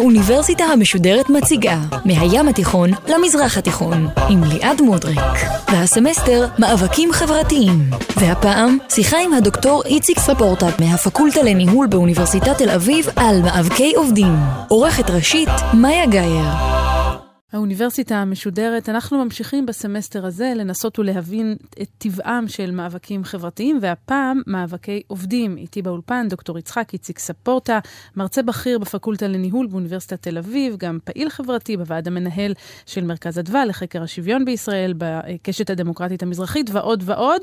האוניברסיטה המשודרת מציגה מהים התיכון למזרח התיכון עם ליעד מודריק. והסמסטר מאבקים חברתיים. והפעם שיחה עם הדוקטור איציק ספורטט מהפקולטה לניהול באוניברסיטת תל אביב על מאבקי עובדים. עורכת ראשית מאיה גאייר האוניברסיטה המשודרת, אנחנו ממשיכים בסמסטר הזה לנסות ולהבין את טבעם של מאבקים חברתיים, והפעם מאבקי עובדים. איתי באולפן דוקטור יצחק איציק ספורטה, מרצה בכיר בפקולטה לניהול באוניברסיטת תל אביב, גם פעיל חברתי בוועד המנהל של מרכז אדווה לחקר השוויון בישראל, בקשת הדמוקרטית המזרחית ועוד ועוד.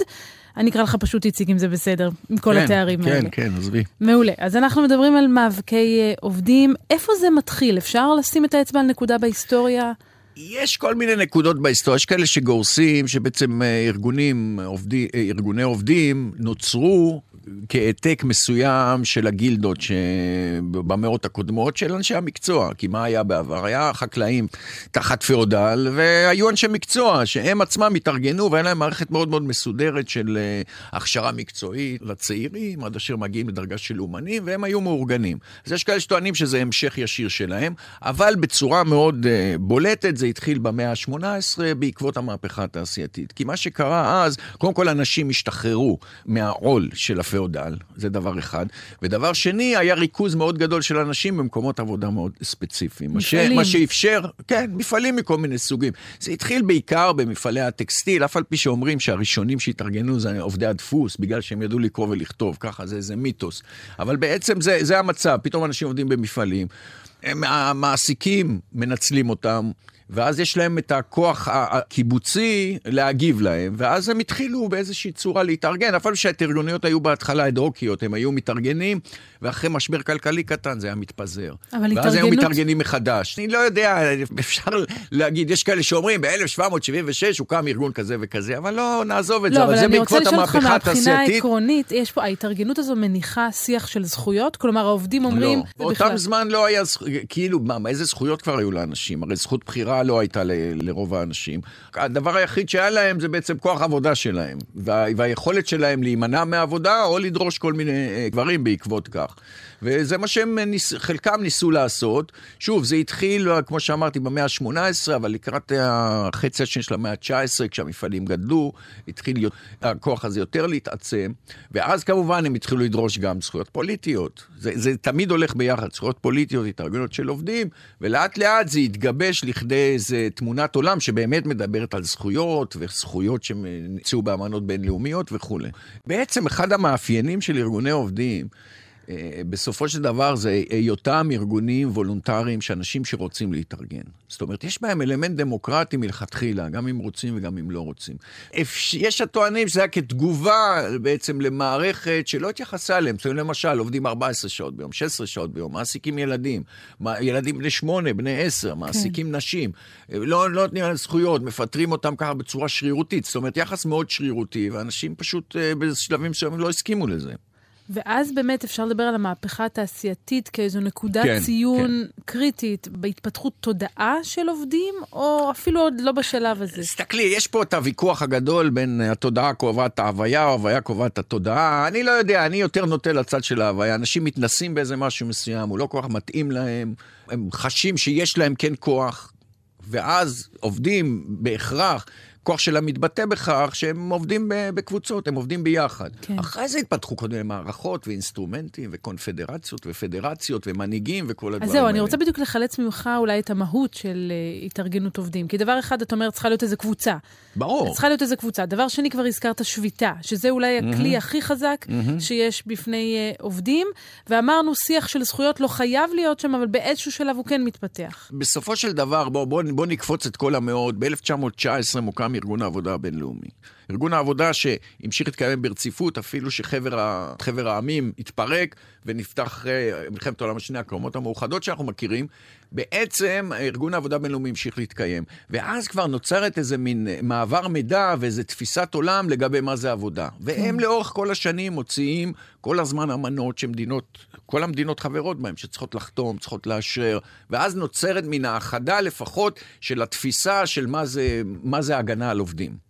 אני אקרא לך פשוט איציק אם זה בסדר, עם כל כן, התארים כן, האלה. כן, כן, עזבי. מעולה. אז אנחנו מדברים על מאבקי אה, עובדים. איפה זה מתחיל? אפשר לשים את האצבע על נקודה בהיסטוריה? יש כל מיני נקודות בהיסטוריה, יש כאלה שגורסים שבעצם אה, ארגונים, עובדי, אה, ארגוני עובדים נוצרו כהעתק מסוים של הגילדות שבמאות הקודמות של אנשי המקצוע. כי מה היה בעבר? היה חקלאים תחת פאודל, והיו אנשי מקצוע שהם עצמם התארגנו, והיה להם מערכת מאוד מאוד מסודרת של אה, הכשרה מקצועית לצעירים, עד אשר מגיעים לדרגה של אומנים, והם היו מאורגנים. אז יש כאלה שטוענים שזה המשך ישיר שלהם, אבל בצורה מאוד uh, בולטת זה התחיל במאה ה-18 בעקבות המהפכה התעשייתית. כי מה שקרה אז, קודם כל אנשים השתחררו מהעול של הפאודל, זה דבר אחד. ודבר שני, היה ריכוז מאוד גדול של אנשים במקומות עבודה מאוד ספציפיים. מה ש- מפעלים. מה שאפשר, כן, מפעלים מכל מיני סוגים. זה התחיל בעיקר במפעלי הטקסטיל, אף על פי שאומרים שהראשונים שהתארגנו זה עובדי הדפוס, בגלל שהם ידעו לקרוא ולכתוב, ככה זה איזה מיתוס. אבל בעצם זה, זה המצב, פתאום אנשים עובדים במפעלים, המעסיקים מנצלים אותם. ואז יש להם את הכוח הקיבוצי להגיב להם, ואז הם התחילו באיזושהי צורה להתארגן, פי שההתארגנויות היו בהתחלה אד-הוקיות, הם היו מתארגנים, ואחרי משבר כלכלי קטן זה היה מתפזר. אבל ואז היו התארגנות- מתארגנים מחדש. אני לא יודע, אפשר להגיד, יש כאלה שאומרים, ב-1776 הוקם ארגון כזה וכזה, אבל לא, נעזוב את זה, לא, אבל אבל זה אני רוצה בעקבות לשאול אותך המהפכה מהבחינה התעשייתית. העקרונית, יש פה, ההתארגנות הזו מניחה שיח של זכויות? כלומר, העובדים אומרים, לא, זה באותם בכלל- זמן לא היה, כאילו, מה, איזה זכויות כבר היו לאנשים? הרי זכות בחירה לא הייתה ל, לרוב האנשים. הדבר היחיד שהיה להם זה בעצם כוח עבודה שלהם, וה, והיכולת שלהם להימנע מעבודה או לדרוש כל מיני אה, דברים בעקבות כך. וזה מה שהם, ניס, חלקם ניסו לעשות. שוב, זה התחיל, אה, כמו שאמרתי, במאה ה-18, אבל לקראת החצי השני של המאה ה-19, כשהמפעלים גדלו, התחיל הכוח הזה יותר להתעצם, ואז כמובן הם התחילו לדרוש גם זכויות פוליטיות. זה, זה תמיד הולך ביחד, זכויות פוליטיות, התארגנות של עובדים, ולאט לאט זה התגבש לכדי איזה תמונת עולם שבאמת מדברת על זכויות, וזכויות שנמצאו באמנות בינלאומיות וכולי. בעצם אחד המאפיינים של ארגוני עובדים, בסופו של דבר זה היותם ארגונים וולונטריים שאנשים שרוצים להתארגן. זאת אומרת, יש בהם אלמנט דמוקרטי מלכתחילה, גם אם רוצים וגם אם לא רוצים. יש הטוענים שזה היה כתגובה בעצם למערכת שלא התייחסה אליהם. זאת אומרת, למשל, עובדים 14 שעות ביום, 16 שעות ביום, מעסיקים ילדים, ילדים בני 8, בני 10, מעסיקים נשים, אה, לא, לא נותנים להם זכויות, מפטרים אותם ככה בצורה שרירותית. זאת אומרת, יחס מאוד שרירותי, ואנשים פשוט אה, בשלבים מסוימים לא הסכימו לזה. ואז באמת אפשר לדבר על המהפכה התעשייתית כאיזו נקודת כן, ציון קריטית בהתפתחות תודעה של עובדים, או אפילו עוד לא בשלב הזה? תסתכלי, יש פה את הוויכוח הגדול בין התודעה קובעת ההוויה, או ההוויה קובעת התודעה. אני לא יודע, אני יותר נוטה לצד של ההוויה. אנשים מתנסים באיזה משהו מסוים, הוא לא כל כך מתאים להם, הם חשים שיש להם כן כוח, ואז עובדים בהכרח. כוח שלהם מתבטא בכך שהם עובדים בקבוצות, הם עובדים ביחד. כן. אחרי זה התפתחו כל מיני מערכות ואינסטרומנטים וקונפדרציות ופדרציות ומנהיגים וכל הדברים אז האלה. זהו, אני רוצה בדיוק לחלץ ממך אולי את המהות של uh, התארגנות עובדים. כי דבר אחד, אתה אומר, צריכה להיות איזו קבוצה. ברור. צריכה להיות איזו קבוצה. דבר שני, כבר הזכרת שביתה, שזה אולי הכלי הכי חזק שיש בפני uh, עובדים. ואמרנו, שיח של זכויות לא חייב להיות שם, אבל באיזשהו שלב הוא כן מתפתח. בסופו של דבר, בוא, בוא, בוא נקפוץ את כל המאות. ב-1919 מוקם ארגון העבודה הבינלאומי. ארגון העבודה שהמשיך להתקיים ברציפות, אפילו שחבר העמים התפרק ונפתח אה, מלחמת העולם השנייה, הקרומות המאוחדות שאנחנו מכירים, בעצם ארגון העבודה הבינלאומי המשיך להתקיים. ואז כבר נוצרת איזה מין מעבר מידע ואיזו תפיסת עולם לגבי מה זה עבודה. והם כן. לאורך כל השנים מוציאים כל הזמן אמנות שמדינות, כל המדינות חברות בהן, שצריכות לחתום, צריכות לאשרר, ואז נוצרת מן האחדה לפחות של התפיסה של מה זה, מה זה הגנה על עובדים.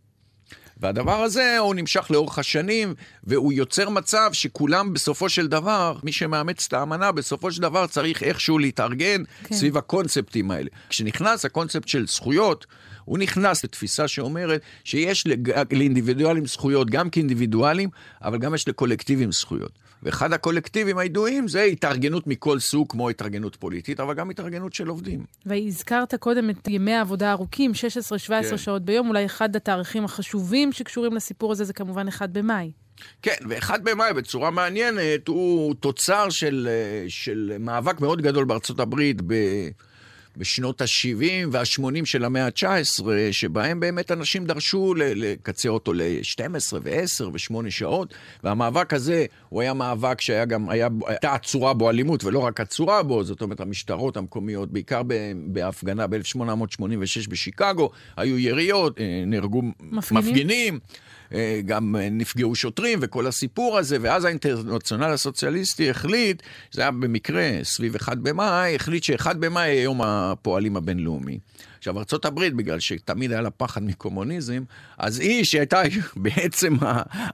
והדבר הזה הוא נמשך לאורך השנים, והוא יוצר מצב שכולם בסופו של דבר, מי שמאמץ את האמנה, בסופו של דבר צריך איכשהו להתארגן כן. סביב הקונספטים האלה. כשנכנס הקונספט של זכויות, הוא נכנס לתפיסה שאומרת שיש לאינדיבידואלים זכויות גם כאינדיבידואלים, אבל גם יש לקולקטיבים זכויות. ואחד הקולקטיבים הידועים זה התארגנות מכל סוג, כמו התארגנות פוליטית, אבל גם התארגנות של עובדים. והזכרת קודם את ימי העבודה הארוכים, 16-17 כן. שעות ביום, אולי אחד התאריכים החשובים שקשורים לסיפור הזה זה כמובן 1 במאי. כן, ו-1 במאי בצורה מעניינת הוא תוצר של, אה, של מאבק מאוד גדול בארצות הברית ב... בשנות ה-70 וה-80 של המאה ה-19, שבהם באמת אנשים דרשו לקצר אותו ל-12 ו-10 ו-8 שעות, והמאבק הזה הוא היה מאבק שהיה גם, היה, הייתה עצורה בו אלימות, ולא רק עצורה בו, זאת אומרת, המשטרות המקומיות, בעיקר בהפגנה ב-1886 בשיקגו, היו יריות, אה, נהרגו מפגינים. מפגינים. אה, גם נפגעו שוטרים וכל הסיפור הזה, ואז האינטרנציונל הסוציאליסטי החליט, זה היה במקרה סביב 1 במאי, החליט ש-1 במאי יהיה יום הפועלים הבינלאומי. עכשיו, ארה"ב, בגלל שתמיד היה לה פחד מקומוניזם, אז היא, שהייתה בעצם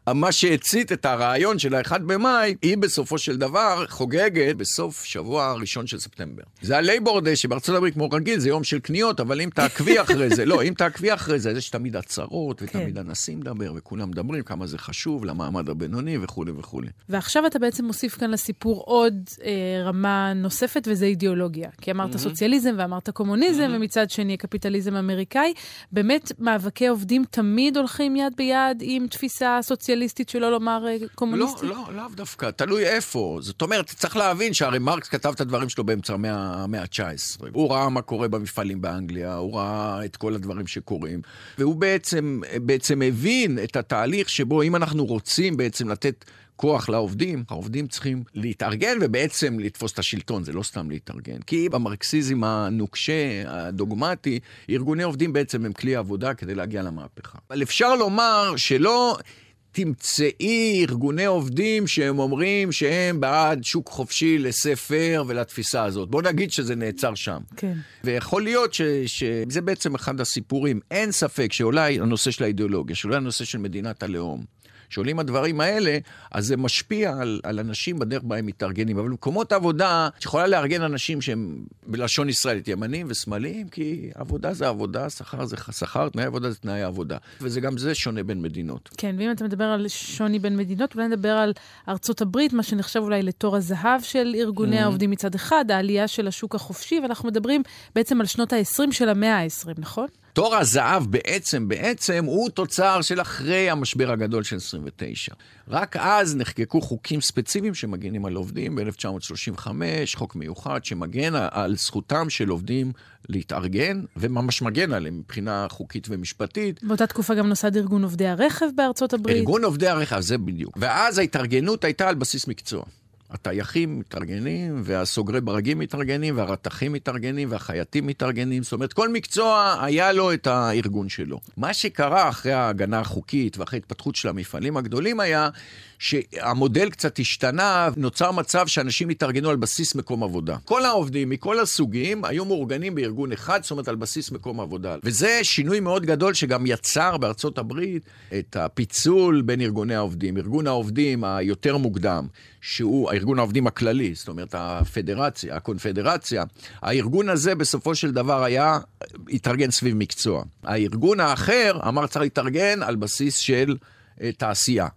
מה שהצית את הרעיון של ה-1 במאי, היא בסופו של דבר חוגגת בסוף שבוע הראשון של ספטמבר. זה הלייבור דיי שבארצות הברית, כמו רגיל, זה יום של קניות, אבל אם תעקבי אחרי זה, לא, אם תעקבי אחרי זה, אז יש תמיד הצהרות, ותמיד כן. הנשיא מדבר, וכולם מדברים כמה זה חשוב למעמד הבינוני וכולי וכולי. ועכשיו אתה בעצם מוסיף כאן לסיפור עוד אה, רמה נוספת, וזה אידיאולוגיה. כי אמרת mm-hmm. סוציאליזם ואמרת קומוניזם, mm-hmm. ומצד שני קפיטליזם אמריקאי. באמת, מאבקי עובדים תמיד הולכים יד ביד עם תפיסה סוציאליסטית, שלא לומר אה, קומוניסטית? לא, לא, לאו דווקא, תלוי איפה. זאת אומרת, צריך להבין שהרי מרקס כתב את הדברים שלו באמצע המאה ה-19. הוא ראה מה קורה במפעלים באנגליה, הוא ראה את כל הדברים שקורים, והוא בעצם, בעצם הבין את התהליך שבו אם אנחנו רוצים בעצם לתת... כוח לעובדים, העובדים צריכים להתארגן ובעצם לתפוס את השלטון, זה לא סתם להתארגן. כי במרקסיזם הנוקשה, הדוגמטי, ארגוני עובדים בעצם הם כלי עבודה כדי להגיע למהפכה. אבל אפשר לומר שלא... תמצאי ארגוני עובדים שהם אומרים שהם בעד שוק חופשי לספר ולתפיסה הזאת. בוא נגיד שזה נעצר שם. כן. ויכול להיות ש, שזה בעצם אחד הסיפורים. אין ספק שאולי הנושא של האידיאולוגיה, שאולי הנושא של מדינת הלאום, שעולים הדברים האלה, אז זה משפיע על, על אנשים בדרך בה הם מתארגנים. אבל במקומות עבודה, את יכולה לארגן אנשים שהם בלשון ישראלית, ימנים ושמאליים, כי עבודה זה עבודה, שכר זה שכר, תנאי עבודה זה תנאי עבודה. וזה גם זה שונה בין מדינות. כן, ואם אתה מדבר על שוני בין מדינות, אולי נדבר על ארצות הברית, מה שנחשב אולי לתור הזהב של ארגוני mm-hmm. העובדים מצד אחד, העלייה של השוק החופשי, ואנחנו מדברים בעצם על שנות ה-20 של המאה ה-20, נכון? תור הזהב בעצם, בעצם הוא תוצר של אחרי המשבר הגדול של 29. רק אז נחקקו חוקים ספציפיים שמגנים על עובדים ב-1935, חוק מיוחד שמגן על זכותם של עובדים להתארגן, וממש מגן עליהם מבחינה חוקית ומשפטית. באותה תקופה גם נוסד ארגון עובדי הרכב בארצות הברית. ארגון עובדי הרכב, זה בדיוק. ואז ההתארגנות הייתה על בסיס מקצוע. הטייחים מתארגנים, והסוגרי ברגים מתארגנים, והרתכים מתארגנים, והחייטים מתארגנים. זאת אומרת, כל מקצוע היה לו את הארגון שלו. מה שקרה אחרי ההגנה החוקית ואחרי ההתפתחות של המפעלים הגדולים היה שהמודל קצת השתנה, נוצר מצב שאנשים התארגנו על בסיס מקום עבודה. כל העובדים מכל הסוגים היו מאורגנים בארגון אחד, זאת אומרת על בסיס מקום עבודה. וזה שינוי מאוד גדול שגם יצר בארצות הברית את הפיצול בין ארגוני העובדים. ארגון העובדים היותר מוקדם, שהוא הארגון העובדים הכללי, זאת אומרת הפדרציה, הקונפדרציה, הארגון הזה בסופו של דבר היה, התארגן סביב מקצוע. הארגון האחר אמר צריך להתארגן על בסיס של uh, תעשייה.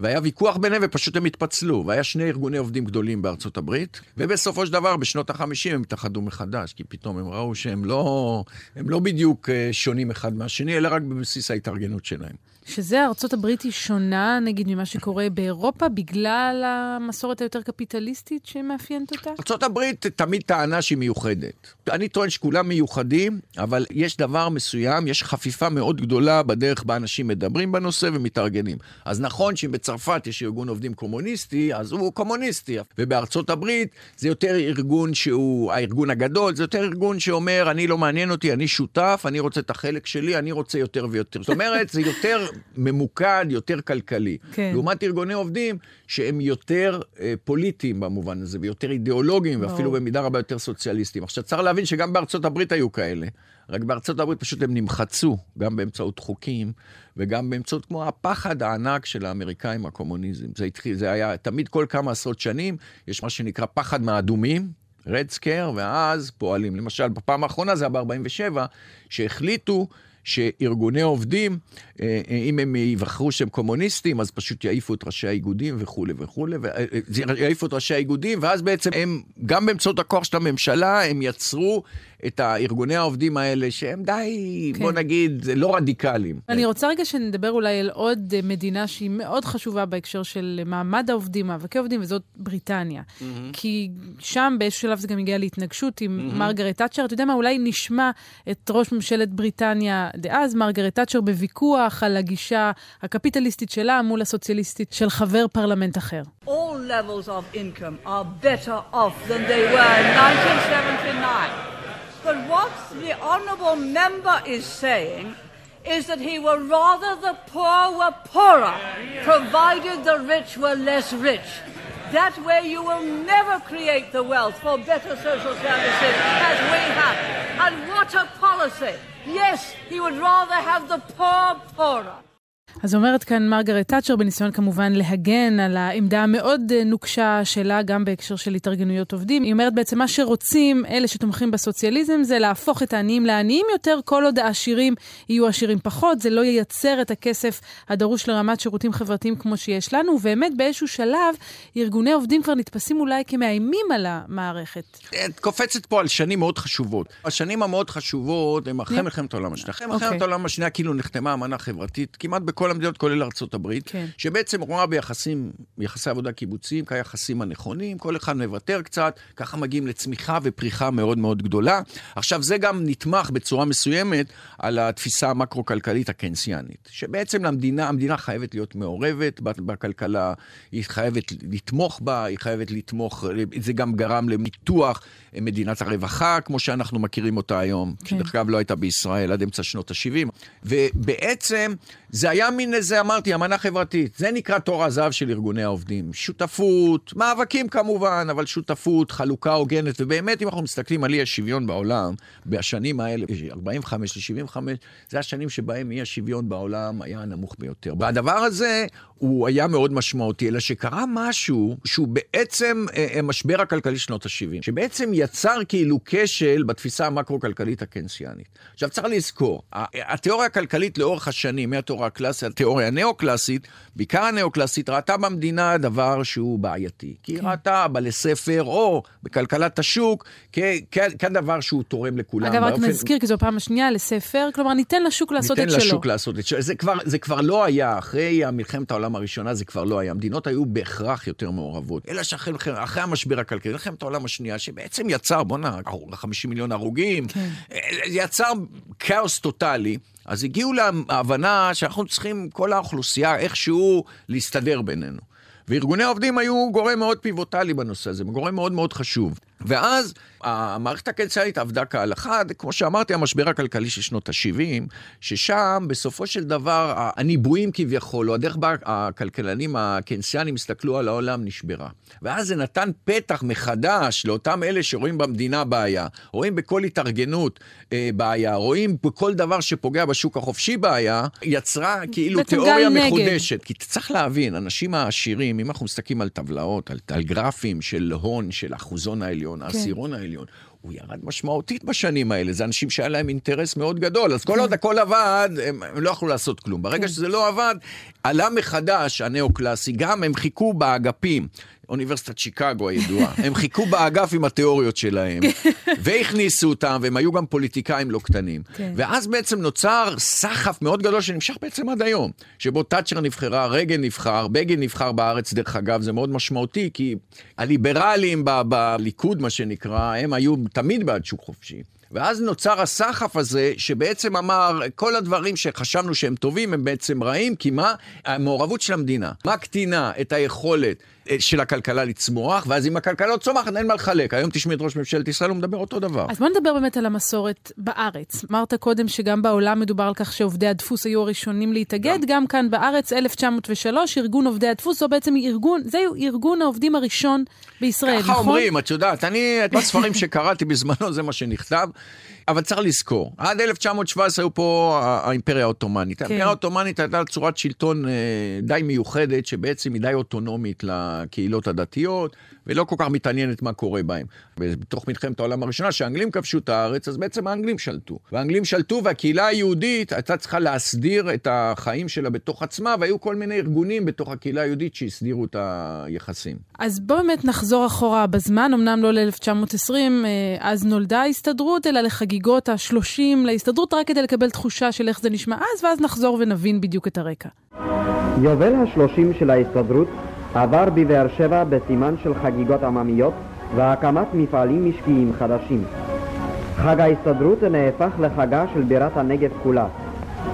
והיה ויכוח ביניהם ופשוט הם התפצלו. והיה שני ארגוני עובדים גדולים בארצות הברית, ובסופו של דבר בשנות החמישים הם התאחדו מחדש, כי פתאום הם ראו שהם לא, הם לא בדיוק אה, שונים אחד מהשני, אלא רק בבסיס ההתארגנות שלהם. שזה ארצות הברית היא שונה, נגיד, ממה שקורה באירופה, בגלל המסורת היותר קפיטליסטית שמאפיינת אותה? ארצות הברית תמיד טענה שהיא מיוחדת. אני טוען שכולם מיוחדים, אבל יש דבר מסוים, יש חפיפה מאוד גדולה בדרך בה אנשים מדברים בנושא ומתארגנים. אז נכון שאם בצרפת יש ארגון עובדים קומוניסטי, אז הוא קומוניסטי. ובארצות הברית זה יותר ארגון שהוא הארגון הגדול, זה יותר ארגון שאומר, אני לא מעניין אותי, אני שותף, אני רוצה את החלק שלי, אני רוצה יותר ויותר. זאת אומרת, זה יותר ממוקד, יותר כלכלי. כן. לעומת ארגוני עובדים שהם יותר אה, פוליטיים במובן הזה, ויותר אידיאולוגיים, ואפילו במידה רבה יותר סוציאליסטיים. עכשיו, צריך להבין שגם בארצות הברית היו כאלה. רק בארצות הברית פשוט הם נמחצו, גם באמצעות חוקים, וגם באמצעות כמו הפחד הענק של האמריקאים הקומוניזם. זה התחיל, זה היה תמיד כל כמה עשרות שנים, יש מה שנקרא פחד מהאדומים, רד סקר, ואז פועלים. למשל, בפעם האחרונה זה היה ב-47, שהחליטו שארגוני עובדים, אה, אה, אם הם יבחרו שהם קומוניסטים, אז פשוט יעיפו את ראשי האיגודים וכולי וכולי, אה, יעיפו את ראשי האיגודים, ואז בעצם הם, גם באמצעות הכוח של הממשלה, הם יצרו את הארגוני העובדים האלה, שהם די, כן. בוא נגיד, לא רדיקליים. אני רוצה רגע שנדבר אולי על עוד מדינה שהיא מאוד חשובה בהקשר של מעמד העובדים, מאבקי עובדים, וזאת בריטניה. Mm-hmm. כי שם באיזשהו שלב זה גם הגיע להתנגשות עם mm-hmm. מרגרט תאצ'ר. אתה יודע מה, אולי נשמע את ראש ממשלת בריטניה דאז, מרגרט תאצ'ר, בוויכוח על הגישה הקפיטליסטית שלה מול הסוציאליסטית של חבר פרלמנט אחר. All levels of income are better off than they were in 1979. But what the honourable member is saying is that he would rather the poor were poorer, provided the rich were less rich. That way you will never create the wealth for better social services as we have. And what a policy! Yes, he would rather have the poor poorer. אז אומרת כאן מרגרט תאצ'ר, בניסיון כמובן להגן על העמדה המאוד אה, נוקשה שלה, גם בהקשר של התארגנויות עובדים. היא אומרת בעצם מה שרוצים אלה שתומכים בסוציאליזם זה להפוך את העניים לעניים יותר, כל עוד העשירים יהיו עשירים פחות, זה לא ייצר את הכסף הדרוש לרמת שירותים חברתיים כמו שיש לנו, ובאמת באיזשהו שלב ארגוני עובדים כבר נתפסים אולי כמאיימים על המערכת. את קופצת פה על שנים מאוד חשובות. השנים המאוד חשובות הם אחרי מלחמת העולם השנייה. אחרי מלחמת אוקיי. העולם השנייה כאילו נחתמה אמנה חברתית כמעט בכל המדינות, כולל ארה"ב, כן. שבעצם רואה ביחסים, יחסי עבודה קיבוציים כיחסים הנכונים, כל אחד מוותר קצת, ככה מגיעים לצמיחה ופריחה מאוד מאוד גדולה. עכשיו, זה גם נתמך בצורה מסוימת על התפיסה המקרו-כלכלית הקיינסיאנית, שבעצם למדינה, המדינה חייבת להיות מעורבת בכלכלה, היא חייבת לתמוך בה, היא חייבת לתמוך, זה גם גרם למיתוח מדינת הרווחה, כמו שאנחנו מכירים אותה היום, כן. שדרך אגב לא הייתה בישראל עד אמצע שנות ה-70, ובעצם זה היה מין איזה, אמרתי, אמנה חברתית. זה נקרא תור הזהב של ארגוני העובדים. שותפות, מאבקים כמובן, אבל שותפות, חלוקה הוגנת, ובאמת, אם אנחנו מסתכלים על אי השוויון בעולם, בשנים האלה, 45 ל-75, זה השנים שבהם אי השוויון בעולם היה הנמוך ביותר. והדבר הזה, הוא היה מאוד משמעותי, אלא שקרה משהו שהוא בעצם אה, אה משבר הכלכלי שנות ה-70, שבעצם יצר כאילו כשל בתפיסה המקרו-כלכלית הקנסיאנית. עכשיו, צריך לזכור, התיאוריה הכלכלית לאורך השנים, מהתיאוריה הקלאסית, התיאוריה הנאו-קלאסית, בעיקר הנאו-קלאסית, ראתה במדינה דבר שהוא בעייתי. כי היא כן. ראתה בלספר או בכלכלת השוק כ- כ- כדבר שהוא תורם לכולם. אגב, רק נזכיר, כי זו הפעם השנייה, לספר, כלומר, ניתן לשוק לעשות את שלו. ניתן לשוק לעשות את שלו. זה כבר, זה כבר לא היה, אחרי מלחמת העולם הראשונה זה כבר לא היה. המדינות היו בהכרח יותר מעורבות. אלא שאחרי אחרי המשבר הכלכלי, מלחמת העולם השנייה, שבעצם יצר, בוא'נה, 50 מיליון הרוגים, כן. יצר כאוס טוטאלי. אז הגיעו להבנה שאנחנו צריכים, כל האוכלוסייה, איכשהו להסתדר בינינו. וארגוני העובדים היו גורם מאוד פיבוטלי בנושא הזה, גורם מאוד מאוד חשוב. ואז המערכת הקנסיאלית עבדה כהלכה, כמו שאמרתי, המשבר הכלכלי של שנות ה-70, ששם בסופו של דבר הניבויים כביכול, או הדרך בה הכלכלנים הקנסיאנים הסתכלו על העולם נשברה. ואז זה נתן פתח מחדש לאותם אלה שרואים במדינה בעיה, רואים בכל התארגנות אה, בעיה, רואים בכל דבר שפוגע בשוק החופשי בעיה, יצרה כאילו תיאוריה מחודשת. נגד. כי צריך להבין, אנשים העשירים, אם אנחנו מסתכלים על טבלאות, על, על גרפים של הון, של אחוזון העליון, העשירון, כן. העשירון העליון, הוא ירד משמעותית בשנים האלה. זה אנשים שהיה להם אינטרס מאוד גדול. אז כל עוד הכל עבד, הם, הם לא יכלו לעשות כלום. ברגע שזה לא עבד, עלה מחדש הנאו-קלאסי. גם הם חיכו באגפים. אוניברסיטת שיקגו הידועה. הם חיכו באגף עם התיאוריות שלהם, והכניסו אותם, והם היו גם פוליטיקאים לא קטנים. כן. ואז בעצם נוצר סחף מאוד גדול שנמשך בעצם עד היום, שבו תאצ'ר נבחרה, רייגן נבחר, בגין נבחר בארץ, דרך אגב, זה מאוד משמעותי, כי הליברלים ב- בליכוד, מה שנקרא, הם היו תמיד בעד שוק חופשי. ואז נוצר הסחף הזה, שבעצם אמר, כל הדברים שחשבנו שהם טובים, הם בעצם רעים, כי מה? המעורבות של המדינה מקטינה את היכולת של הכלכלה לצמוח, ואז אם הכלכלה לא צומחת, אין מה לחלק. היום תשמעי את ראש ממשלת ישראל, הוא מדבר אותו דבר. אז בוא נדבר באמת על המסורת בארץ. אמרת קודם שגם בעולם מדובר על כך שעובדי הדפוס היו הראשונים להתאגד, גם כאן בארץ, 1903, ארגון עובדי הדפוס, זו בעצם ארגון, זה ארגון העובדים הראשון בישראל, ככה נכון? אומרים, את יודעת, אני, את הספרים שקראתי בזמנו, זה מה שנכתב, אבל צריך לזכור, עד 1917 היו פה האימפריה העות'מאנית. כן. האימפריה העות'מאנית הייתה צורת שלטון אה, די מיוחדת, שבעצם היא די אוטונומית לקהילות הדתיות, ולא כל כך מתעניינת מה קורה בהם. ובתוך מלחמת העולם הראשונה, שהאנגלים כבשו את הארץ, אז בעצם האנגלים שלטו. והאנגלים שלטו, והקהילה היהודית הייתה צריכה להסדיר את החיים שלה בתוך עצמה, והיו כל מיני ארגונים בתוך הקהילה היהודית שהסדירו את היחסים. אז בוא באמת נחזור אחורה בזמן, אמנם לא ל-1920, אז נולדה ההסתדרות, אלא לחגיגות ה-30 להסתדרות, רק כדי לקבל תחושה של איך זה נשמע אז, ואז נחזור ונבין בדיוק את הרקע. יובל השלושים של ההסתדרות עבר בבאר שבע בסימן של חגיגות עממיות והקמת מפעלים משקיים חדשים. חג ההסתדרות נהפך לחגה של בירת הנגב כולה.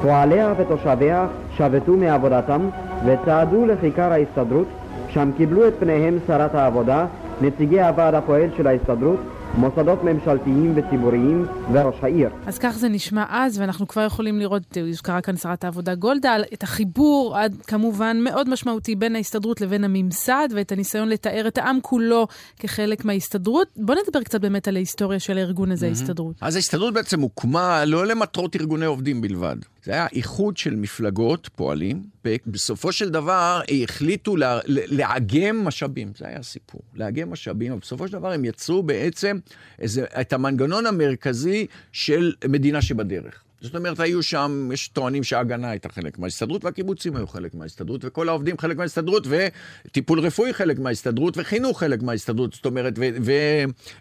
פועליה ותושביה שבתו מעבודתם וצעדו לכיכר ההסתדרות, שם קיבלו את פניהם שרת העבודה, נציגי הוועד הפועל של ההסתדרות, מוסדות ממשלתיים וציבוריים וראש העיר. אז כך זה נשמע אז, ואנחנו כבר יכולים לראות, הוזכרה כאן שרת העבודה גולדה, את החיבור, עד כמובן מאוד משמעותי בין ההסתדרות לבין הממסד, ואת הניסיון לתאר את העם כולו כחלק מההסתדרות. בוא נדבר קצת באמת על ההיסטוריה של הארגון הזה, ההסתדרות. אז ההסתדרות בעצם הוקמה לא למטרות ארגוני עובדים בלבד. זה היה איחוד של מפלגות, פועלים, ובסופו של דבר החליטו לה, לאגם משאבים, זה היה הסיפור, לאגם משאבים, ובסופו של דבר הם יצרו בעצם איזה, את המנגנון המרכזי של מדינה שבדרך. זאת אומרת, היו שם, יש טוענים שההגנה הייתה חלק מההסתדרות, והקיבוצים היו חלק מההסתדרות, וכל העובדים חלק מההסתדרות, וטיפול רפואי חלק מההסתדרות, וחינוך חלק מההסתדרות, זאת אומרת,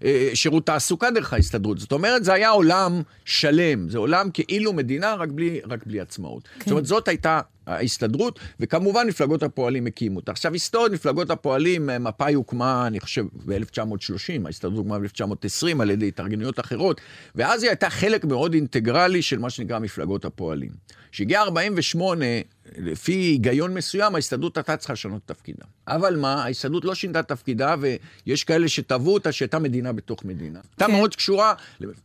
ושירות תעסוקה דרך ההסתדרות. זאת אומרת, זה היה עולם שלם, זה עולם כאילו מדינה, רק בלי, רק בלי עצמאות. כן. זאת אומרת, זאת הייתה ההסתדרות, וכמובן מפלגות הפועלים הקימו אותה. עכשיו, היסטורית, מפלגות הפועלים, מפא"י הוקמה, אני חושב, ב-1930, ההסתדרות הוקמה ב-1920 על ידי התארגנויות אחרות, ואז היא הייתה חלק מאוד אינטגרלי של מה שנקרא מפלגות הפועלים. כשהגיע 48, לפי היגיון מסוים, ההסתדרות הייתה צריכה לשנות את תפקידה. אבל מה, ההסתדרות לא שינתה את תפקידה, ויש כאלה שטבעו אותה שהייתה מדינה בתוך מדינה. הייתה כן. מאוד קשורה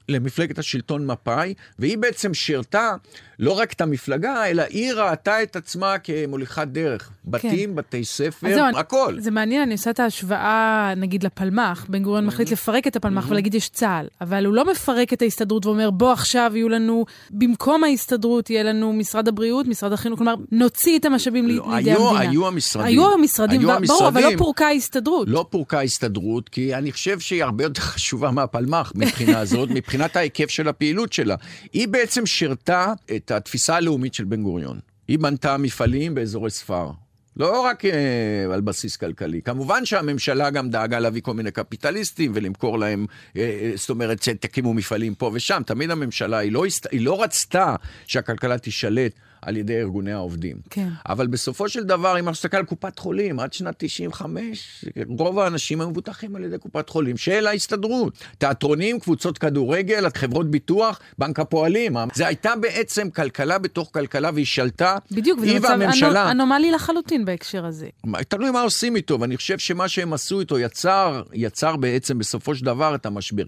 למפלגת השלטון מפא"י, והיא בעצם שירתה לא רק את המפלגה, אלא היא ראתה את עצמה כמוליכת דרך. בתים, כן. בתי ספר, זו, הכל. זה מעניין, אני עושה את ההשוואה, נגיד, לפלמ"ח. בן גוריון מחליט לפרק את הפלמ"ח ולהגיד יש צה"ל, אבל הוא לא מפרק את ההסתדרות ואומר, בוא עכשיו יהיו לנו, במקום ההסתדרות יהיה לנו משרד הבריאות, משרד החינוך, כלומר, נוציא את המשאבים לא, לידי היו, המדינה. היו המשרדים. היו המשרדים, היו ברור, המשרדים, אבל לא פורקה ההסתדרות. לא פורקה ההסתדרות, כי אני חושב שהיא הרבה יותר חשובה מהפלמ"ח מבחינה הזאת, מבחינת ההיקף של הפעילות שלה. היא בעצם שירתה את התפיסה הלאומית של בן גוריון. היא בנתה מפעלים באזורי ספר. לא רק אה, על בסיס כלכלי. כמובן שהממשלה גם דאגה להביא כל מיני קפיטליסטים ולמכור להם, אה, זאת אומרת, תקימו מפעלים פה ושם. תמיד הממשלה, היא לא, היא לא רצתה שהכלכלה תישלט על ידי ארגוני העובדים. כן. אבל בסופו של דבר, אם נסתכל על קופת חולים, עד שנת 95, רוב האנשים היו מבוטחים על ידי קופת חולים של ההסתדרות. תיאטרונים, קבוצות כדורגל, חברות ביטוח, בנק הפועלים. זה הייתה בעצם כלכלה בתוך כלכלה, והיא שלטה, בדיוק, מצב והממשלה... אנומלי לחלוטין בהקשר הזה. תלוי מה עושים איתו, ואני חושב שמה שהם עשו איתו יצר, יצר בעצם בסופו של דבר את המשבר.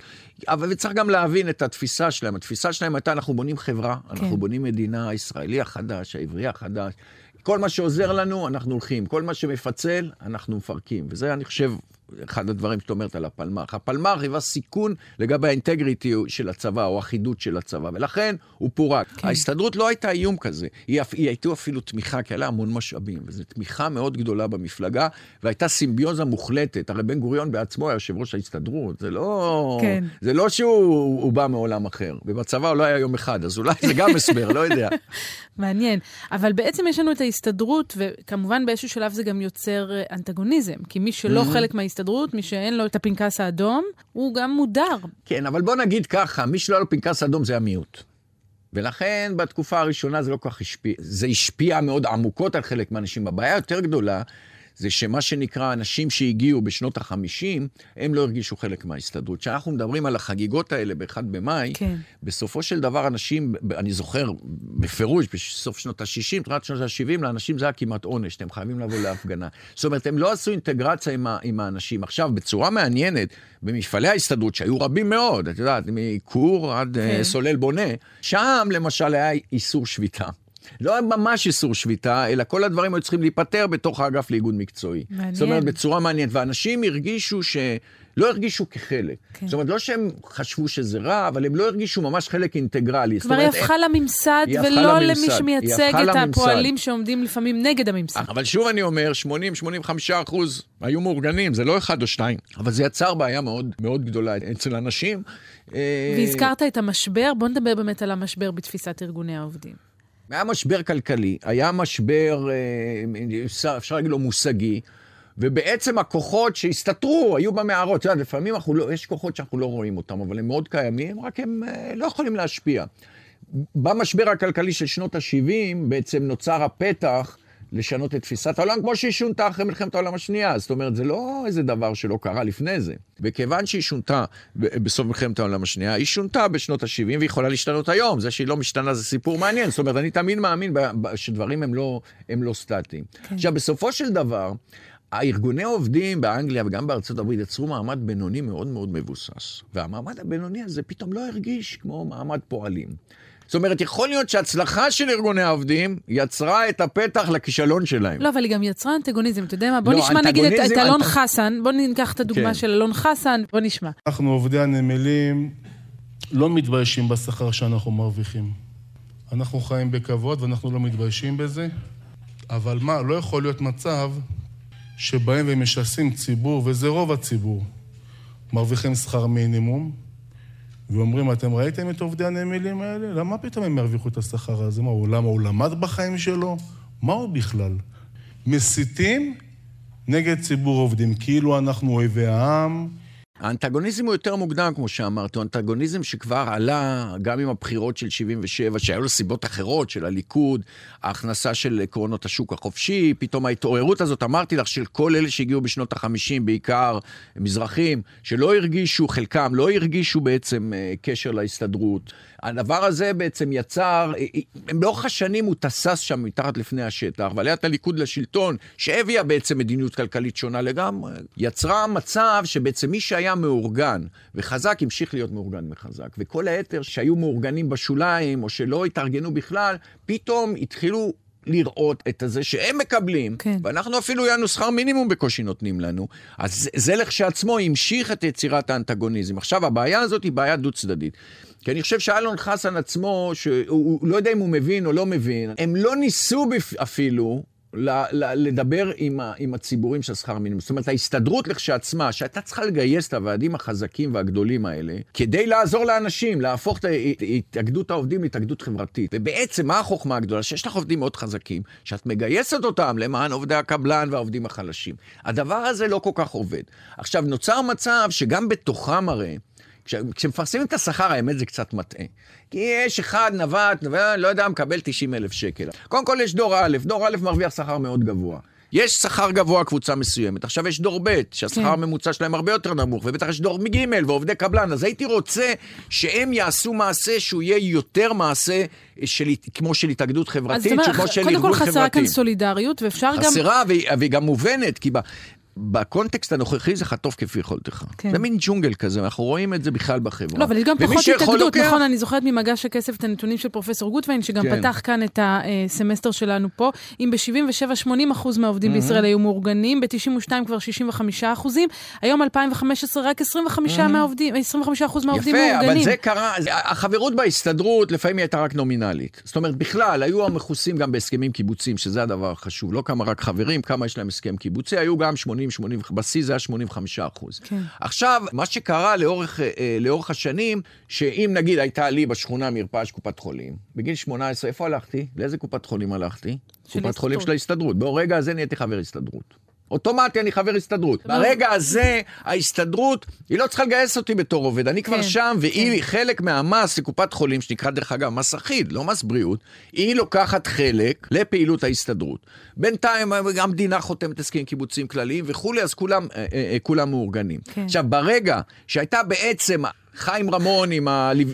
אבל צריך גם להבין את התפיסה שלהם. התפיסה שלהם הייתה, אנחנו בונים חברה, כן. אנחנו בונים מדינה, הישראלי החדש, העברי החדש. כל מה שעוזר לנו, אנחנו הולכים. כל מה שמפצל, אנחנו מפרקים. וזה, אני חושב, אחד הדברים שאת אומרת על הפלמ"ח. הפלמ"ח היווה סיכון לגבי האינטגריטי של הצבא, או החידות של הצבא, ולכן הוא פורק. כן. ההסתדרות לא הייתה איום כזה, היא, היא הייתה אפילו תמיכה, כי היה לה המון משאבים, וזו תמיכה מאוד גדולה במפלגה, והייתה סימביוזה מוחלטת. הרי בן גוריון בעצמו היה יושב ראש ההסתדרות, זה לא... כן. זה לא שהוא בא מעולם אחר, ובצבא הוא לא היה יום אחד, אז אולי זה גם הסבר, לא יודע. מעניין. אבל בעצם יש לנו את ההסתדרות, וכמובן באיזשהו שלב זה גם יוצר אה, אנטגוניזם, כי מי שלא mm-hmm. חלק מההסתדרות, מי שאין לו את הפנקס האדום, הוא גם מודר. כן, אבל בוא נגיד ככה, מי שלא היה לו פנקס אדום זה המיעוט. ולכן בתקופה הראשונה זה לא כל כך השפיע, זה השפיע מאוד עמוקות על חלק מהאנשים. הבעיה יותר גדולה זה שמה שנקרא אנשים שהגיעו בשנות החמישים, הם לא הרגישו חלק מההסתדרות. כשאנחנו מדברים על החגיגות האלה ב-1 במאי, כן. בסופו של דבר אנשים, אני זוכר בפירוש, בסוף שנות ה-60, תחילת שנות ה-70, לאנשים זה היה כמעט עונש, אתם חייבים לבוא להפגנה. זאת אומרת, הם לא עשו אינטגרציה עם, ה- עם האנשים. עכשיו, בצורה מעניינת, במפעלי ההסתדרות, שהיו רבים מאוד, את יודעת, מכור עד כן. uh, סולל בונה, שם למשל היה איסור שביתה. לא ממש איסור שביתה, אלא כל הדברים היו צריכים להיפטר בתוך האגף לאיגוד מקצועי. מעניין. זאת אומרת, בצורה מעניינת. ואנשים הרגישו ש... לא הרגישו כחלק. כן. זאת אומרת, לא שהם חשבו שזה רע, אבל הם לא הרגישו ממש חלק אינטגרלי. כבר היא הפכה לממסד, ולא למי שמייצג את. הפועלים שעומדים לפעמים נגד הממסד. אבל שוב אני אומר, 80-85 אחוז היו מאורגנים, זה לא אחד או שתיים. אבל זה יצר בעיה מאוד מאוד גדולה אצל אנשים. אה, והזכרת את המשבר, בוא נדבר באמת על המשבר בתפיסת ארגוני העובדים. היה משבר כלכלי, היה משבר, אה, אפשר להגיד לו מושגי, ובעצם הכוחות שהסתתרו היו במערות. את יודעת, לפעמים לא, יש כוחות שאנחנו לא רואים אותם, אבל הם מאוד קיימים, רק הם אה, לא יכולים להשפיע. במשבר הכלכלי של שנות ה-70 בעצם נוצר הפתח לשנות את תפיסת העולם, כמו שהיא שונתה אחרי מלחמת העולם השנייה. זאת אומרת, זה לא איזה דבר שלא קרה לפני זה. וכיוון שהיא שונתה בסוף מלחמת העולם השנייה, היא שונתה בשנות ה-70 והיא יכולה להשתנות היום. זה שהיא לא משתנה זה סיפור מעניין. זאת אומרת, אני תמיד מאמין שדברים הם לא, הם לא סטטיים. כן. עכשיו, בסופו של דבר, הארגוני עובדים באנגליה וגם בארצות הברית יצרו מעמד בינוני מאוד מאוד מבוסס. והמעמד הבינוני הזה פתאום לא הרגיש כמו מעמד פועלים. זאת אומרת, יכול להיות שהצלחה של ארגוני העובדים יצרה את הפתח לכישלון שלהם. לא, אבל היא גם יצרה אנטגוניזם, אתה יודע מה? בוא לא, נשמע נגיד את, את אלון אנט... חסן, בוא ניקח את הדוגמה כן. של אלון חסן, בוא נשמע. אנחנו עובדי הנמלים לא מתביישים בשכר שאנחנו מרוויחים. אנחנו חיים בכבוד ואנחנו לא מתביישים בזה, אבל מה, לא יכול להיות מצב שבאים ומשסים ציבור, וזה רוב הציבור, מרוויחים שכר מינימום, ואומרים, אתם ראיתם את עובדי הנמלים האלה? למה פתאום הם ירוויחו את השכר הזה? מה, הוא, למה הוא למד בחיים שלו? מה הוא בכלל? מסיתים נגד ציבור עובדים, כאילו אנחנו אויבי העם, האנטגוניזם הוא יותר מוקדם, כמו שאמרת, הוא אנטגוניזם שכבר עלה גם עם הבחירות של 77, שהיו לו סיבות אחרות, של הליכוד, ההכנסה של עקרונות השוק החופשי, פתאום ההתעוררות הזאת, אמרתי לך, של כל אלה שהגיעו בשנות ה-50, בעיקר מזרחים, שלא הרגישו, חלקם לא הרגישו בעצם אה, קשר להסתדרות. הדבר הזה בעצם יצר, אה, אה, לאורך השנים הוא תסס שם מתחת לפני השטח, ועליית הליכוד לשלטון, שהביאה בעצם מדיניות כלכלית שונה לגמרי, יצרה מצב שבעצם מי שהיה מאורגן וחזק, המשיך להיות מאורגן וחזק. וכל היתר שהיו מאורגנים בשוליים, או שלא התארגנו בכלל, פתאום התחילו לראות את הזה שהם מקבלים, כן. ואנחנו אפילו יענו שכר מינימום בקושי נותנים לנו. אז זה לכשעצמו המשיך את יצירת האנטגוניזם. עכשיו, הבעיה הזאת היא בעיה דו-צדדית. כי אני חושב שאלון חסן עצמו, שהוא לא יודע אם הוא מבין או לא מבין, הם לא ניסו אפילו לדבר עם, ה- עם הציבורים של שכר מינימום. זאת אומרת, ההסתדרות לכשעצמה, שהייתה צריכה לגייס את הוועדים החזקים והגדולים האלה, כדי לעזור לאנשים, להפוך את התאגדות העובדים להתאגדות חברתית. ובעצם, מה החוכמה הגדולה? שיש לך עובדים מאוד חזקים, שאת מגייסת אותם למען עובדי הקבלן והעובדים החלשים. הדבר הזה לא כל כך עובד. עכשיו, נוצר מצב שגם בתוכם הרי, כשמפרסמים את השכר, האמת זה קצת מטעה. כי יש אחד, נווט, לא יודע, מקבל 90 אלף שקל. קודם כל יש דור א', דור א' מרוויח שכר מאוד גבוה. יש שכר גבוה קבוצה מסוימת. עכשיו יש דור ב', שהשכר כן. הממוצע שלהם הרבה יותר נמוך, ובטח יש דור מג' ועובדי קבלן. אז הייתי רוצה שהם יעשו מעשה שהוא יהיה יותר מעשה של, כמו של התאגדות חברתית, כמו של ארגון חברתי. קודם כל חסרה כאן סולידריות, ואפשר חסרה, גם... חסרה, והיא גם מובנת, כי בקונטקסט הנוכחי זה חטוף כפי יכולתך. כן. זה מין ג'ונגל כזה, אנחנו רואים את זה בכלל בחברה. לא, אבל יש גם פחות התאגדות, לוקח. נכון? אני זוכרת ממגש הכסף את הנתונים של פרופסור גוטווין, שגם כן. פתח כאן את הסמסטר שלנו פה. אם ב-77-80 אחוז מהעובדים בישראל היו מאורגנים, ב-92 כבר 65 אחוזים, היום 2015 רק 25 מהעובדים, 25 אחוז מהעובדים יפה, מאורגנים. אבל זה קרה, החברות בהסתדרות לפעמים הייתה רק נומינלית. זאת אומרת, בכלל, היו המכוסים גם בהסכמים קיבוציים, שזה הדבר החשוב. לא כמה רק חברים, כמה יש להם הסכם קיבוצי, היו גם 80, 80, בשיא זה היה 85 אחוז. כן. עכשיו, מה שקרה לאורך, אה, לאורך השנים, שאם נגיד הייתה לי בשכונה מרפאה של קופת חולים, בגיל 18, איפה הלכתי? לאיזה קופת חולים הלכתי? קופת חולים ההסתדרות. של ההסתדרות. ברגע הזה נהייתי חבר הסתדרות. אוטומטי אני חבר הסתדרות. ברגע הזה, ההסתדרות, היא לא צריכה לגייס אותי בתור עובד. אני כבר כן, שם, והיא חלק מהמס לקופת חולים, שנקרא דרך אגב מס אחיד, לא מס בריאות, היא לוקחת חלק לפעילות ההסתדרות. בינתיים המדינה חותמת הסכמים קיבוציים כלליים וכולי, אז כולם, אה, אה, אה, כולם מאורגנים. כן. עכשיו, ברגע שהייתה בעצם... חיים רמון עם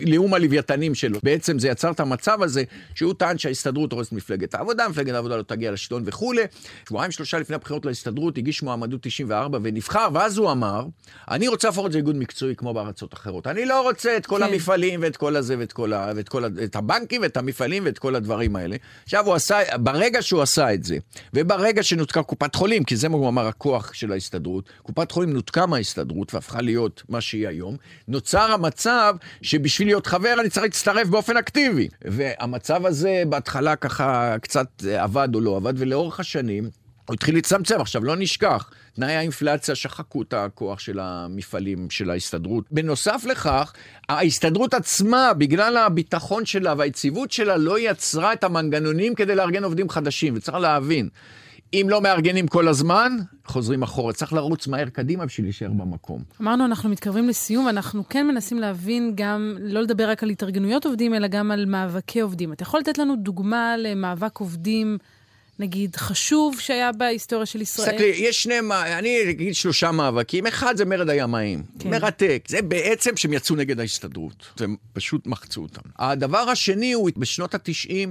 נאום הלוויתנים שלו, בעצם זה יצר את המצב הזה, שהוא טען שההסתדרות הורסת מפלגת העבודה, מפלגת העבודה לא תגיע לשלטון וכולי. שבועיים שלושה לפני הבחירות להסתדרות הגיש מועמדות 94 ונבחר, ואז הוא אמר, אני רוצה להפוך את זה לאיגוד מקצועי כמו בארצות אחרות. אני לא רוצה את כל כן. המפעלים ואת כל הזה ואת כל, ה, ואת כל ה, את הבנקים ואת המפעלים ואת כל הדברים האלה. עכשיו הוא עשה, ברגע שהוא עשה את זה, וברגע שנותקה קופת חולים, כי זה מה הוא אמר הכוח של ההסתדרות, קופת חולים נותקה מההסתדרות והפכה להיות מה שהיא היום, נוצר המצב שבשביל להיות חבר אני צריך להצטרף באופן אקטיבי. והמצב הזה בהתחלה ככה קצת עבד או לא עבד, ולאורך השנים הוא התחיל להצטמצם. עכשיו, לא נשכח, תנאי האינפלציה שחקו את הכוח של המפעלים של ההסתדרות. בנוסף לכך, ההסתדרות עצמה, בגלל הביטחון שלה והיציבות שלה, לא יצרה את המנגנונים כדי לארגן עובדים חדשים, וצריך להבין. אם לא מארגנים כל הזמן, חוזרים אחורה. צריך לרוץ מהר קדימה בשביל להישאר במקום. אמרנו, אנחנו מתקרבים לסיום, אנחנו כן מנסים להבין גם, לא לדבר רק על התארגנויות עובדים, אלא גם על מאבקי עובדים. אתה יכול לתת לנו דוגמה למאבק עובדים, נגיד, חשוב שהיה בהיסטוריה של ישראל? תסתכלי, יש שני, אני אגיד שלושה מאבקים. אחד זה מרד הימאים. כן. מרתק. זה בעצם שהם יצאו נגד ההסתדרות. הם פשוט מחצו אותם. הדבר השני הוא, בשנות ה-90,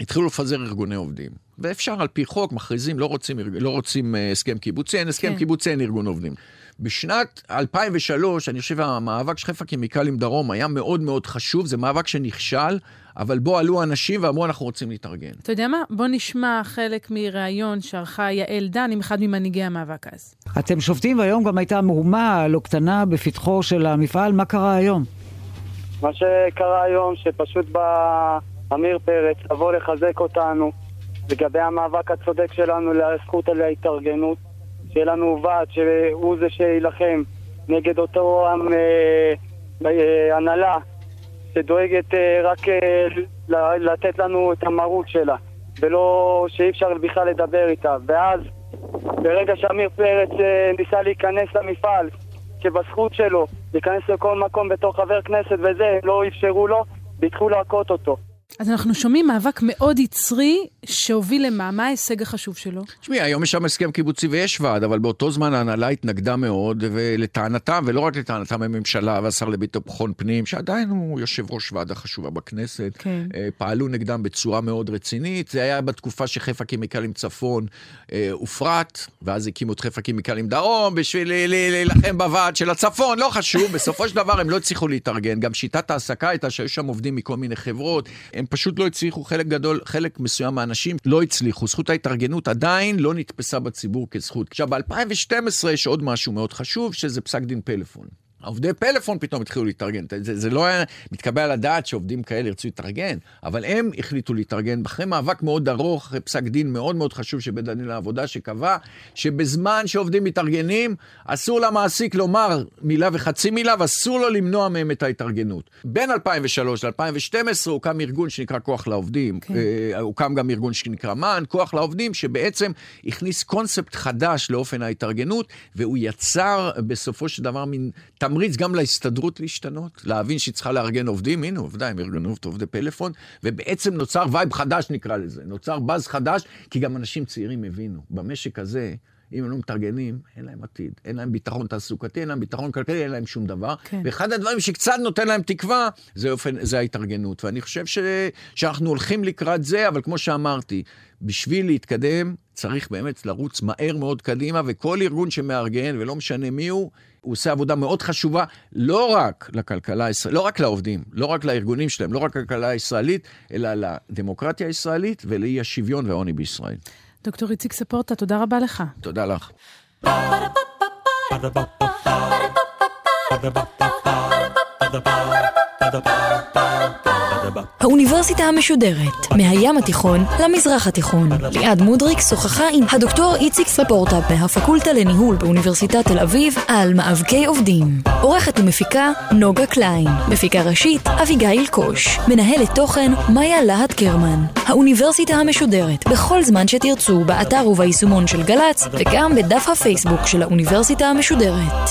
התחילו לפזר ארגוני עובדים. ואפשר על פי חוק, מכריזים, לא רוצים, לא רוצים אה, הסכם קיבוצי, אין הסכם כן. קיבוצי, אין ארגון עובדים. בשנת 2003, אני חושב המאבק של חיפה כימיקלים דרום היה מאוד מאוד חשוב, זה מאבק שנכשל, אבל בו עלו אנשים ואמרו, אנחנו רוצים להתארגן. אתה יודע מה? בוא נשמע חלק מראיון שערכה יעל דן עם אחד ממנהיגי המאבק אז. אתם שובתים והיום גם הייתה מהומה לא קטנה בפתחו של המפעל, מה קרה היום? מה שקרה היום, שפשוט בא עמיר פרץ לבוא לחזק אותנו לגבי המאבק הצודק שלנו לזכות על ההתארגנות, שיהיה לנו ועד שהוא זה שיילחם נגד אותו עם, אה, אה, הנהלה שדואגת אה, רק אה, לתת לנו את המרות שלה ולא שאי אפשר בכלל לדבר איתה ואז ברגע שעמיר פרץ אה, ניסה להיכנס למפעל שבזכות שלו להיכנס לכל מקום בתור חבר כנסת וזה, לא אפשרו לו והתחילו להכות אותו. אז אנחנו שומעים מאבק מאוד יצרי שהוביל למה? מה ההישג החשוב שלו? תשמעי, היום יש שם הסכם קיבוצי ויש ועד, אבל באותו זמן ההנהלה התנגדה מאוד, ולטענתם, ולא רק לטענתם, הממשלה והשר לביטחון פנים, שעדיין הוא יושב ראש ועדה חשובה בכנסת, כן. אה, פעלו נגדם בצורה מאוד רצינית. זה היה בתקופה שחיפה כימיקלים צפון אה, הופרט, ואז הקימו את חיפה כימיקלים דרום בשביל להילחם בוועד של הצפון, לא חשוב, בסופו של דבר הם לא הצליחו להתארגן. גם שיטת ההעסקה הייתה שהיו שם עובדים מכל מיני חברות, הם פשוט לא הצליחו, חלק גדול, חלק מסוים מהאנשים לא הצליחו. זכות ההתארגנות עדיין לא נתפסה בציבור כזכות. עכשיו, ב-2012 יש עוד משהו מאוד חשוב, שזה פסק דין פלאפון. עובדי פלאפון פתאום התחילו להתארגן. זה, זה לא היה מתקבל על הדעת שעובדים כאלה ירצו להתארגן, אבל הם החליטו להתארגן אחרי מאבק מאוד ארוך, אחרי פסק דין מאוד מאוד חשוב של בית הדין לעבודה, שקבע שבזמן שעובדים מתארגנים, אסור למעסיק לומר מילה וחצי מילה, ואסור לו למנוע מהם את ההתארגנות. בין 2003 ל-2012 הוקם ארגון שנקרא כוח לעובדים, כן. אה, הוקם גם ארגון שנקרא מען, כוח לעובדים, שבעצם הכניס קונספט חדש לאופן ההתארגנות, והוא יצר בסופו של דבר מין תמריץ גם להסתדרות להשתנות, להבין שהיא צריכה לארגן עובדים, הנה עובדה, הם ארגנו את עובדי פלאפון, ובעצם נוצר vibe חדש נקרא לזה, נוצר באז חדש, כי גם אנשים צעירים הבינו, במשק הזה אם הם לא מתארגנים, אין להם עתיד. אין להם ביטחון תעסוקתי, אין להם ביטחון כלכלי, אין להם שום דבר. כן. ואחד הדברים שקצת נותן להם תקווה, זה, אופן, זה ההתארגנות. ואני חושב ש, שאנחנו הולכים לקראת זה, אבל כמו שאמרתי, בשביל להתקדם, צריך באמת לרוץ מהר מאוד קדימה, וכל ארגון שמארגן, ולא משנה מי הוא, הוא עושה עבודה מאוד חשובה, לא רק לכלכלה הישראלית, לא רק לעובדים, לא רק לארגונים שלהם, לא רק לכלכלה הישראלית, אלא לדמוקרטיה הישראלית ולאי השוויון והעוני בישראל. דוקטור איציק ספורטה, תודה רבה לך. תודה לך. האוניברסיטה המשודרת, מהים התיכון למזרח התיכון. ליעד מודריק שוחחה עם הדוקטור איציק ספורטה מהפקולטה לניהול באוניברסיטת תל אביב על מאבקי עובדים. עורכת ומפיקה נוגה קליין. מפיקה ראשית אביגיל קוש. מנהלת תוכן מאיה להט קרמן. האוניברסיטה המשודרת, בכל זמן שתרצו, באתר וביישומון של גל"צ, וגם בדף הפייסבוק של האוניברסיטה המשודרת.